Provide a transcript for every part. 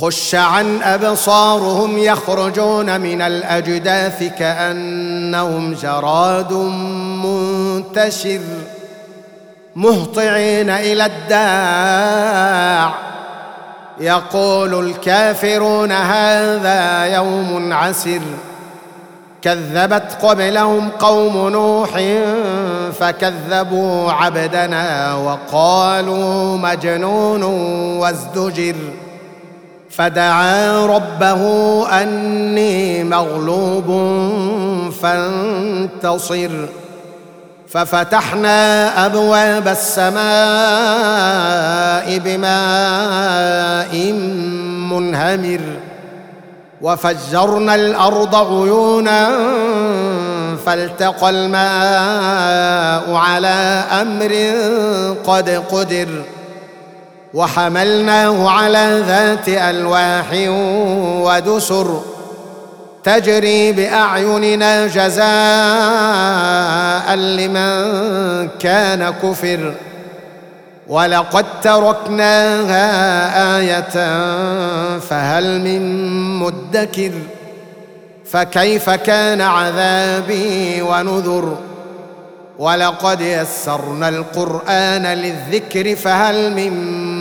خش عن أبصارهم يخرجون من الأجداث كأنهم جراد منتشر مهطعين إلى الداع. يقول الكافرون هذا يوم عسر. كذبت قبلهم قوم نوح فكذبوا عبدنا وقالوا مجنون وازدجر. فدعا ربه أني مغلوب فانتصر. ففتحنا أبواب السماء بماء منهمر. وفجرنا الأرض عيونا فالتقى الماء على أمر قد قدر. وحملناه على ذات ألواح ودسر تجري بأعيننا جزاء لمن كان كفر ولقد تركناها آية فهل من مدكر فكيف كان عذابي ونذر ولقد يسرنا القرآن للذكر فهل من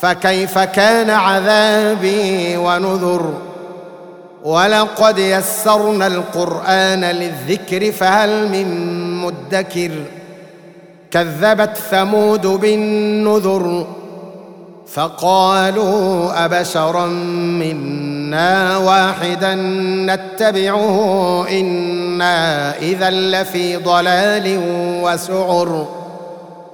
فكيف كان عذابي ونذر؟ ولقد يسرنا القرآن للذكر فهل من مدكر؟ كذبت ثمود بالنذر فقالوا أبشرا منا واحدا نتبعه إنا إذا لفي ضلال وسعر.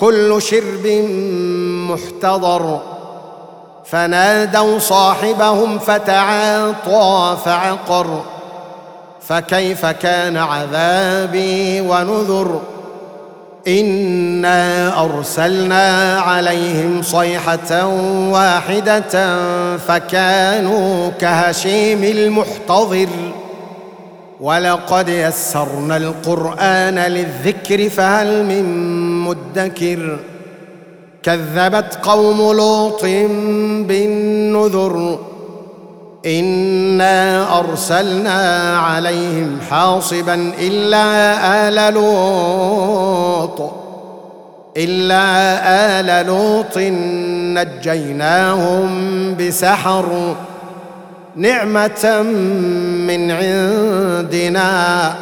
كل شرب محتضر. فنادوا صاحبهم فتعاطى فعقر. فكيف كان عذابي ونذر؟ إنا أرسلنا عليهم صيحة واحدة فكانوا كهشيم المحتضر. ولقد يسرنا القرآن للذكر فهل من مدكر كذبت قوم لوط بالنذر إنا أرسلنا عليهم حاصبا إلا آل لوط إلا آل لوط نجيناهم بسحر نعمة من عندنا.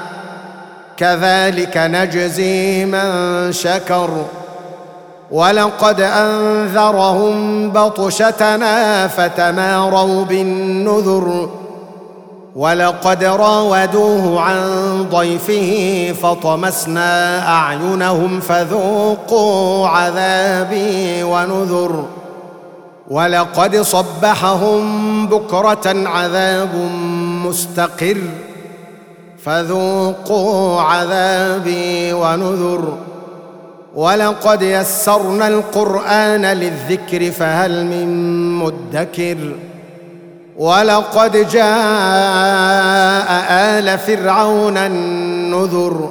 كذلك نجزي من شكر. ولقد أنذرهم بطشتنا فتماروا بالنذر. ولقد راودوه عن ضيفه فطمسنا أعينهم فذوقوا عذابي ونذر. ولقد صبحهم بكرة عذاب مستقر فذوقوا عذابي ونذر. ولقد يسرنا القرآن للذكر فهل من مدكر؟ ولقد جاء آل فرعون النذر.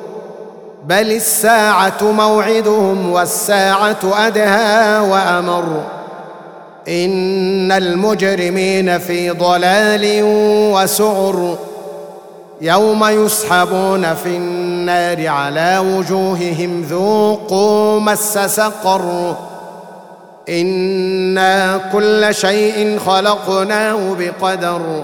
بل الساعة موعدهم والساعة أدهى وأمر. إن المجرمين في ضلال وسعر. يوم يسحبون في النار على وجوههم ذوقوا مس سقر. إنا كل شيء خلقناه بقدر.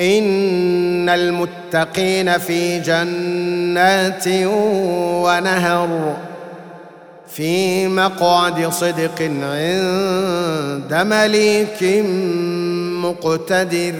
إن المتقين في جنات ونهر في مقعد صدق عند مليك مقتدر.